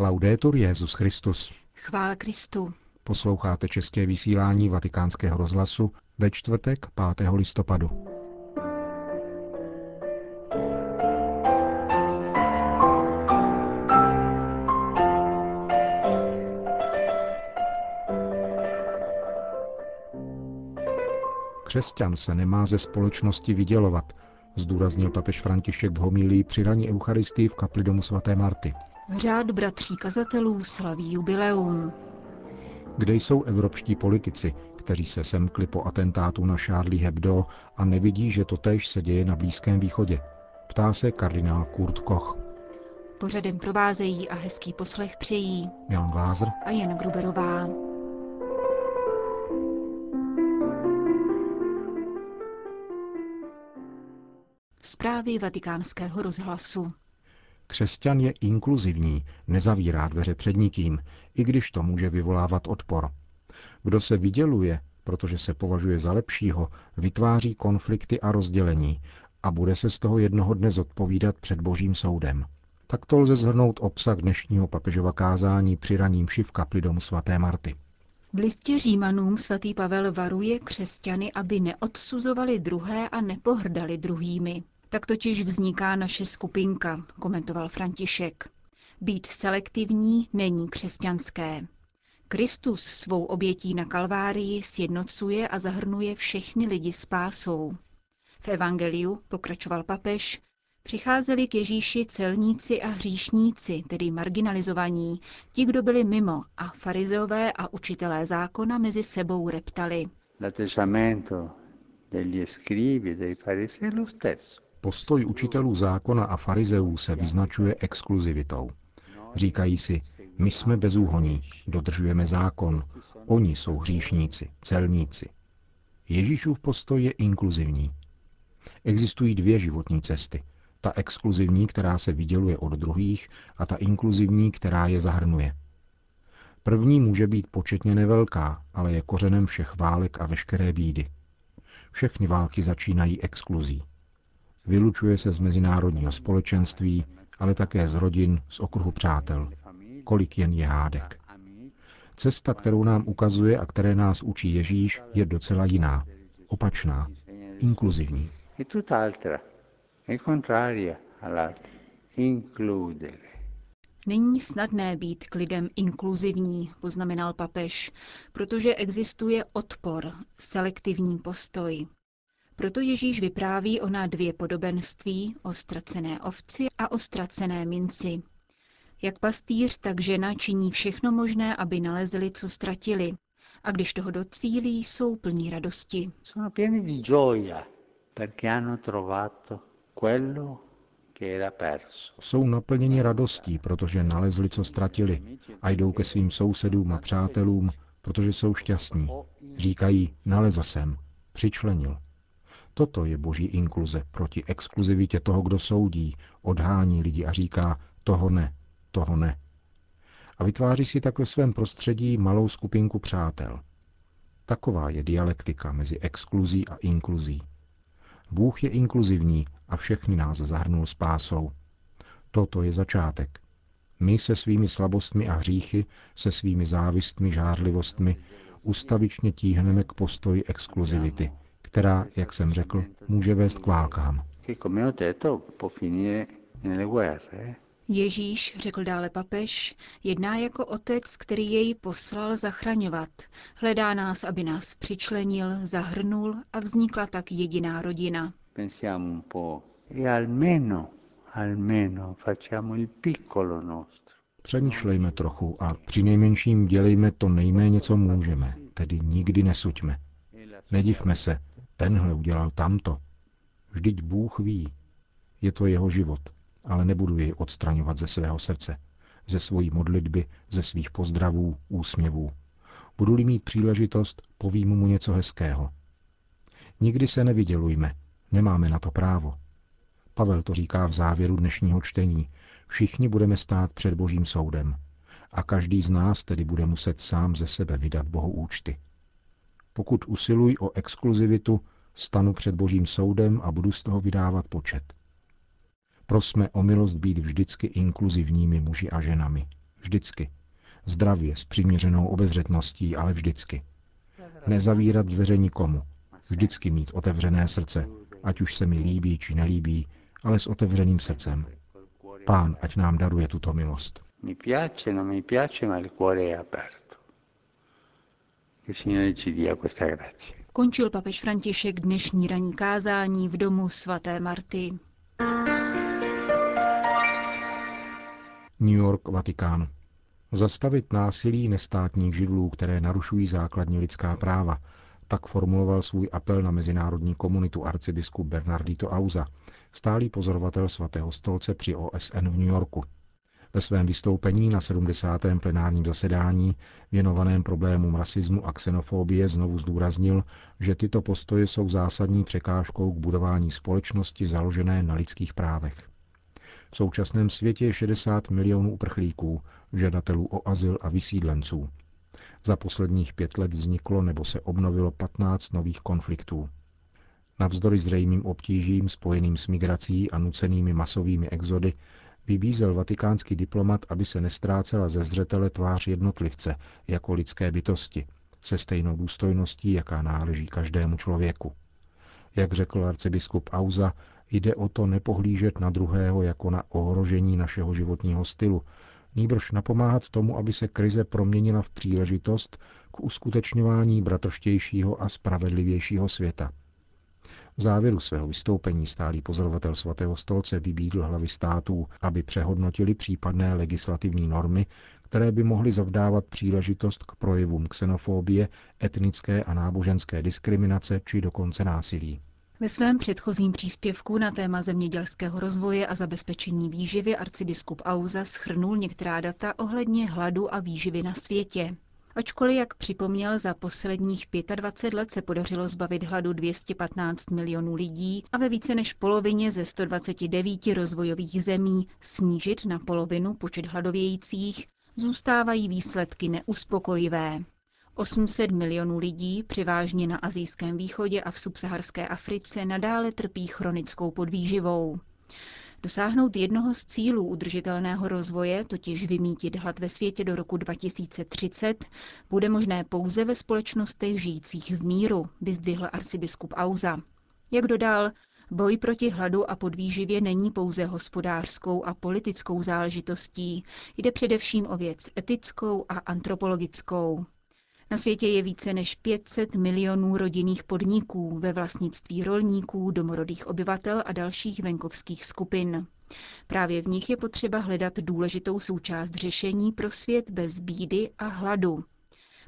Laudetur Jezus Christus. Chvál Kristu. Posloucháte české vysílání Vatikánského rozhlasu ve čtvrtek 5. listopadu. Křesťan se nemá ze společnosti vydělovat, zdůraznil papež František v homílii při raní Eucharistii v kapli domu svaté Marty. Řád bratří kazatelů slaví jubileum. Kde jsou evropští politici, kteří se semkli po atentátu na Charlie Hebdo a nevidí, že to též se děje na Blízkém východě? Ptá se kardinál Kurt Koch. Pořadem provázejí a hezký poslech přejí Jan Glázer a Jan Gruberová. Zprávy vatikánského rozhlasu. Křesťan je inkluzivní, nezavírá dveře před nikým, i když to může vyvolávat odpor. Kdo se vyděluje, protože se považuje za lepšího, vytváří konflikty a rozdělení a bude se z toho jednoho dne zodpovídat před božím soudem. Tak to lze zhrnout obsah dnešního papežova kázání při raním v kapli domu svaté Marty. V listě Římanům svatý Pavel varuje křesťany, aby neodsuzovali druhé a nepohrdali druhými. Tak totiž vzniká naše skupinka, komentoval František. Být selektivní není křesťanské. Kristus svou obětí na Kalvárii sjednocuje a zahrnuje všechny lidi s pásou. V Evangeliu, pokračoval papež, přicházeli k Ježíši celníci a hříšníci, tedy marginalizovaní, ti, kdo byli mimo, a farizeové a učitelé zákona mezi sebou reptali. degli scribi dei farisei lo stesso. Postoj učitelů zákona a farizeů se vyznačuje exkluzivitou. Říkají si, my jsme bezúhoní, dodržujeme zákon, oni jsou hříšníci, celníci. Ježíšův postoj je inkluzivní. Existují dvě životní cesty. Ta exkluzivní, která se vyděluje od druhých, a ta inkluzivní, která je zahrnuje. První může být početně nevelká, ale je kořenem všech válek a veškeré bídy. Všechny války začínají exkluzí. Vylučuje se z mezinárodního společenství, ale také z rodin, z okruhu přátel. Kolik jen je hádek. Cesta, kterou nám ukazuje a které nás učí Ježíš, je docela jiná, opačná, inkluzivní. Není snadné být k lidem inkluzivní, poznamenal papež, protože existuje odpor, selektivní postoj. Proto Ježíš vypráví o na dvě podobenství, o ztracené ovci a o ztracené minci. Jak pastýř, tak žena činí všechno možné, aby nalezli, co ztratili. A když toho docílí, jsou plní radosti. Sono pieni di gioia, perché hanno trovato quello jsou naplněni radostí, protože nalezli, co ztratili a jdou ke svým sousedům a přátelům, protože jsou šťastní. Říkají, nalezl jsem, přičlenil. Toto je boží inkluze proti exkluzivitě toho, kdo soudí, odhání lidi a říká toho ne, toho ne. A vytváří si tak ve svém prostředí malou skupinku přátel. Taková je dialektika mezi exkluzí a inkluzí. Bůh je inkluzivní a všechny nás zahrnul spásou. Toto je začátek. My se svými slabostmi a hříchy, se svými závistmi, žárlivostmi, ustavičně tíhneme k postoji exkluzivity – která, jak jsem řekl, může vést k válkám. Ježíš, řekl dále papež, jedná jako otec, který jej poslal zachraňovat. Hledá nás, aby nás přičlenil, zahrnul a vznikla tak jediná rodina. Přemýšlejme trochu a při nejmenším dělejme to nejméně, co můžeme, tedy nikdy nesuďme. Nedivme se, tenhle udělal tamto. Vždyť Bůh ví. Je to jeho život, ale nebudu jej odstraňovat ze svého srdce, ze svojí modlitby, ze svých pozdravů, úsměvů. Budu-li mít příležitost, povím mu něco hezkého. Nikdy se nevydělujme, nemáme na to právo. Pavel to říká v závěru dnešního čtení. Všichni budeme stát před Božím soudem. A každý z nás tedy bude muset sám ze sebe vydat Bohu účty. Pokud usiluji o exkluzivitu, stanu před Božím soudem a budu z toho vydávat počet. Prosme o milost být vždycky inkluzivními muži a ženami. Vždycky. Zdravě, s přiměřenou obezřetností, ale vždycky. Nezavírat dveře nikomu. Vždycky mít otevřené srdce, ať už se mi líbí či nelíbí, ale s otevřeným srdcem. Pán, ať nám daruje tuto milost. Mi piace, non mi piace, ma il cuore è aperto. Che il Signore ci dia questa grazia. Končil papež František dnešní ranní kázání v domu svaté Marty. New York, Vatikán. Zastavit násilí nestátních židlů, které narušují základní lidská práva. Tak formuloval svůj apel na mezinárodní komunitu arcibiskup Bernardito Auza, stálý pozorovatel svatého stolce při OSN v New Yorku. Ve svém vystoupení na 70. plenárním zasedání věnovaném problémům rasismu a xenofobie znovu zdůraznil, že tyto postoje jsou zásadní překážkou k budování společnosti založené na lidských právech. V současném světě je 60 milionů uprchlíků, žadatelů o azyl a vysídlenců. Za posledních pět let vzniklo nebo se obnovilo 15 nových konfliktů. Navzdory zřejmým obtížím spojeným s migrací a nucenými masovými exody vybízel vatikánský diplomat, aby se nestrácela ze zřetele tvář jednotlivce jako lidské bytosti, se stejnou důstojností, jaká náleží každému člověku. Jak řekl arcibiskup Auza, jde o to nepohlížet na druhého jako na ohrožení našeho životního stylu, nýbrž napomáhat tomu, aby se krize proměnila v příležitost k uskutečňování bratrštějšího a spravedlivějšího světa. V závěru svého vystoupení stálý pozorovatel svatého stolce vybídl hlavy států, aby přehodnotili případné legislativní normy, které by mohly zavdávat příležitost k projevům xenofobie, etnické a náboženské diskriminace či dokonce násilí. Ve svém předchozím příspěvku na téma zemědělského rozvoje a zabezpečení výživy arcibiskup Auza schrnul některá data ohledně hladu a výživy na světě. Ačkoliv, jak připomněl, za posledních 25 let se podařilo zbavit hladu 215 milionů lidí a ve více než polovině ze 129 rozvojových zemí snížit na polovinu počet hladovějících, zůstávají výsledky neuspokojivé. 800 milionů lidí, převážně na Azijském východě a v subsaharské Africe, nadále trpí chronickou podvýživou. Dosáhnout jednoho z cílů udržitelného rozvoje, totiž vymítit hlad ve světě do roku 2030, bude možné pouze ve společnostech žijících v míru, vyzdvihl arcibiskup Auza. Jak dodal, boj proti hladu a podvýživě není pouze hospodářskou a politickou záležitostí, jde především o věc etickou a antropologickou. Na světě je více než 500 milionů rodinných podniků ve vlastnictví rolníků, domorodých obyvatel a dalších venkovských skupin. Právě v nich je potřeba hledat důležitou součást řešení pro svět bez bídy a hladu.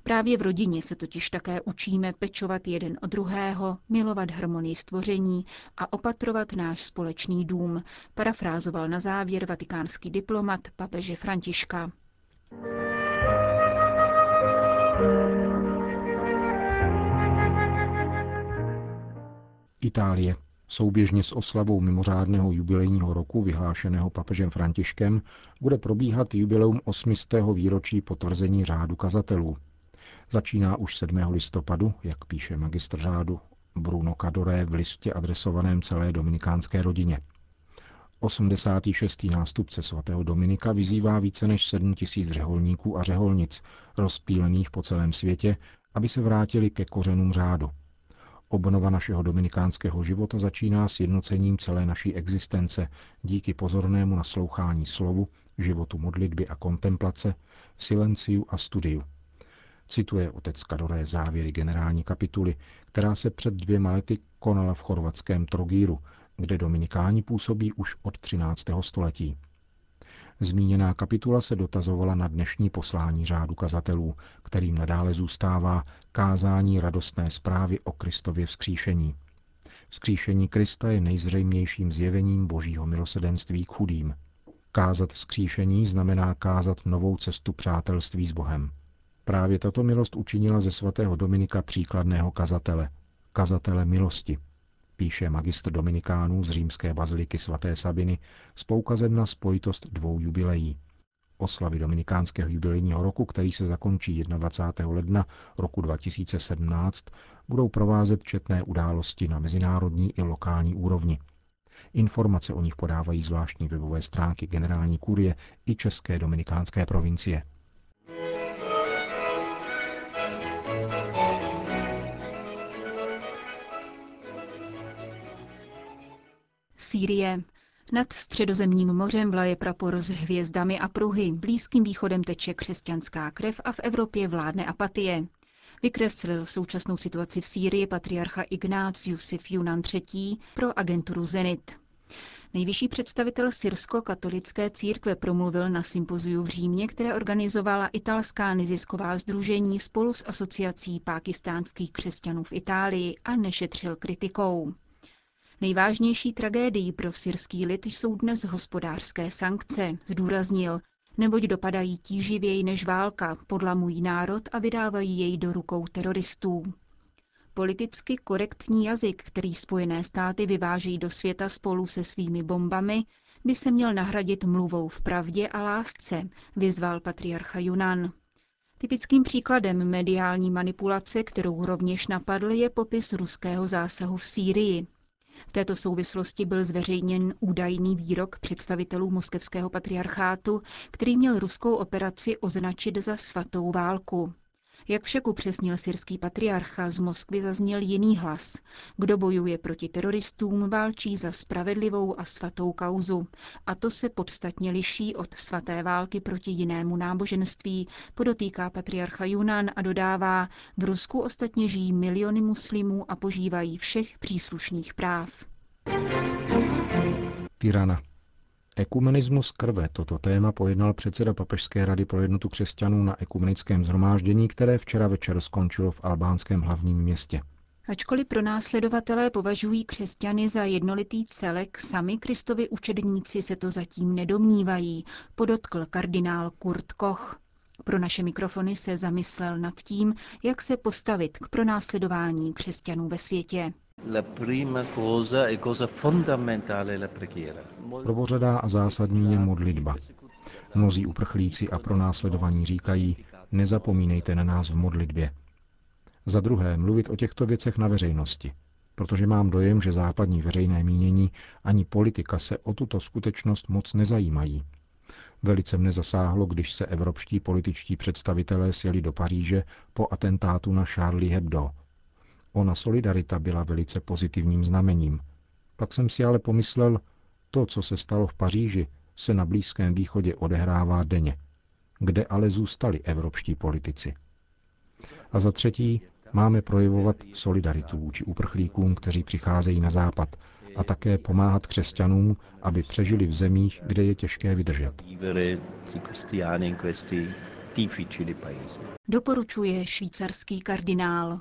Právě v rodině se totiž také učíme pečovat jeden o druhého, milovat harmonii stvoření a opatrovat náš společný dům, parafrázoval na závěr vatikánský diplomat papeže Františka. Itálie. Souběžně s oslavou mimořádného jubilejního roku vyhlášeného papežem Františkem bude probíhat jubileum 800. výročí potvrzení řádu kazatelů. Začíná už 7. listopadu, jak píše magistr řádu Bruno Cadore v listě adresovaném celé dominikánské rodině. 86. nástupce svatého Dominika vyzývá více než 7 tisíc řeholníků a řeholnic, rozpílených po celém světě, aby se vrátili ke kořenům řádu. Obnova našeho dominikánského života začíná s jednocením celé naší existence díky pozornému naslouchání slovu, životu modlitby a kontemplace, silenciu a studiu. Cituje otec Kadoré závěry generální kapituly, která se před dvěma lety konala v chorvatském Trogíru, kde dominikáni působí už od 13. století. Zmíněná kapitula se dotazovala na dnešní poslání řádu kazatelů, kterým nadále zůstává kázání radostné zprávy o Kristově vzkříšení. Vzkříšení Krista je nejzřejmějším zjevením božího milosedenství k chudým. Kázat vzkříšení znamená kázat novou cestu přátelství s Bohem. Právě tato milost učinila ze svatého Dominika příkladného kazatele, kazatele milosti, píše magistr Dominikánů z římské baziliky svaté Sabiny s poukazem na spojitost dvou jubilejí. Oslavy dominikánského jubilejního roku, který se zakončí 21. ledna roku 2017, budou provázet četné události na mezinárodní i lokální úrovni. Informace o nich podávají zvláštní webové stránky generální kurie i České dominikánské provincie. Sýrie. Nad středozemním mořem vlaje prapor s hvězdami a pruhy, blízkým východem teče křesťanská krev a v Evropě vládne apatie. Vykreslil současnou situaci v Sýrii patriarcha Ignác Jusif Junan III. pro agenturu Zenit. Nejvyšší představitel syrsko-katolické církve promluvil na sympoziu v Římě, které organizovala italská nezisková združení spolu s asociací pákistánských křesťanů v Itálii a nešetřil kritikou. Nejvážnější tragédií pro syrský lid jsou dnes hospodářské sankce, zdůraznil, neboť dopadají tíživěji než válka, podlamují národ a vydávají jej do rukou teroristů. Politicky korektní jazyk, který Spojené státy vyvážejí do světa spolu se svými bombami, by se měl nahradit mluvou v pravdě a lásce, vyzval patriarcha Junan. Typickým příkladem mediální manipulace, kterou rovněž napadl, je popis ruského zásahu v Sýrii. V této souvislosti byl zveřejněn údajný výrok představitelů moskevského patriarchátu, který měl ruskou operaci označit za svatou válku. Jak však upřesnil syrský patriarcha, z Moskvy zazněl jiný hlas. Kdo bojuje proti teroristům, válčí za spravedlivou a svatou kauzu. A to se podstatně liší od svaté války proti jinému náboženství, podotýká patriarcha Junan a dodává, v Rusku ostatně žijí miliony muslimů a požívají všech příslušných práv. Tirana. Ekumenismus krve. Toto téma pojednal předseda Papežské rady pro jednotu křesťanů na ekumenickém zhromáždění, které včera večer skončilo v albánském hlavním městě. Ačkoliv pronásledovatelé považují křesťany za jednolitý celek, sami Kristovi učedníci se to zatím nedomnívají, podotkl kardinál Kurt Koch. Pro naše mikrofony se zamyslel nad tím, jak se postavit k pronásledování křesťanů ve světě. Prvořadá a zásadní je modlitba. Mnozí uprchlíci a pronásledovaní říkají, nezapomínejte na nás v modlitbě. Za druhé, mluvit o těchto věcech na veřejnosti, protože mám dojem, že západní veřejné mínění ani politika se o tuto skutečnost moc nezajímají. Velice mne zasáhlo, když se evropští političtí představitelé sjeli do Paříže po atentátu na Charlie Hebdo – Ona solidarita byla velice pozitivním znamením. Pak jsem si ale pomyslel, to, co se stalo v Paříži, se na Blízkém východě odehrává denně. Kde ale zůstali evropští politici? A za třetí, máme projevovat solidaritu vůči uprchlíkům, kteří přicházejí na západ, a také pomáhat křesťanům, aby přežili v zemích, kde je těžké vydržet. Doporučuje švýcarský kardinál.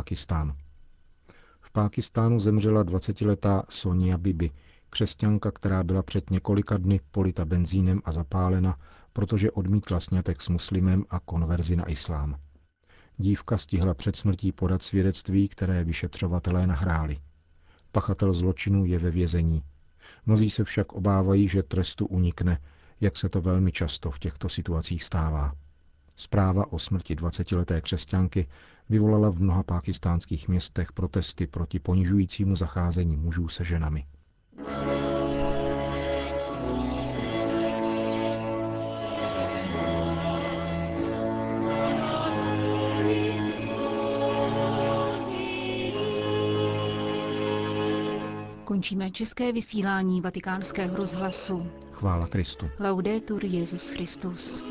Pákistán. V Pákistánu zemřela 20-letá Sonia Bibi, křesťanka, která byla před několika dny polita benzínem a zapálena, protože odmítla snětek s muslimem a konverzi na islám. Dívka stihla před smrtí podat svědectví, které vyšetřovatelé nahráli. Pachatel zločinu je ve vězení. Mnozí se však obávají, že trestu unikne, jak se to velmi často v těchto situacích stává. Zpráva o smrti 20-leté křesťanky vyvolala v mnoha pákistánských městech protesty proti ponižujícímu zacházení mužů se ženami. Končíme české vysílání vatikánského rozhlasu. Chvála Kristu. Laudetur Jezus Christus.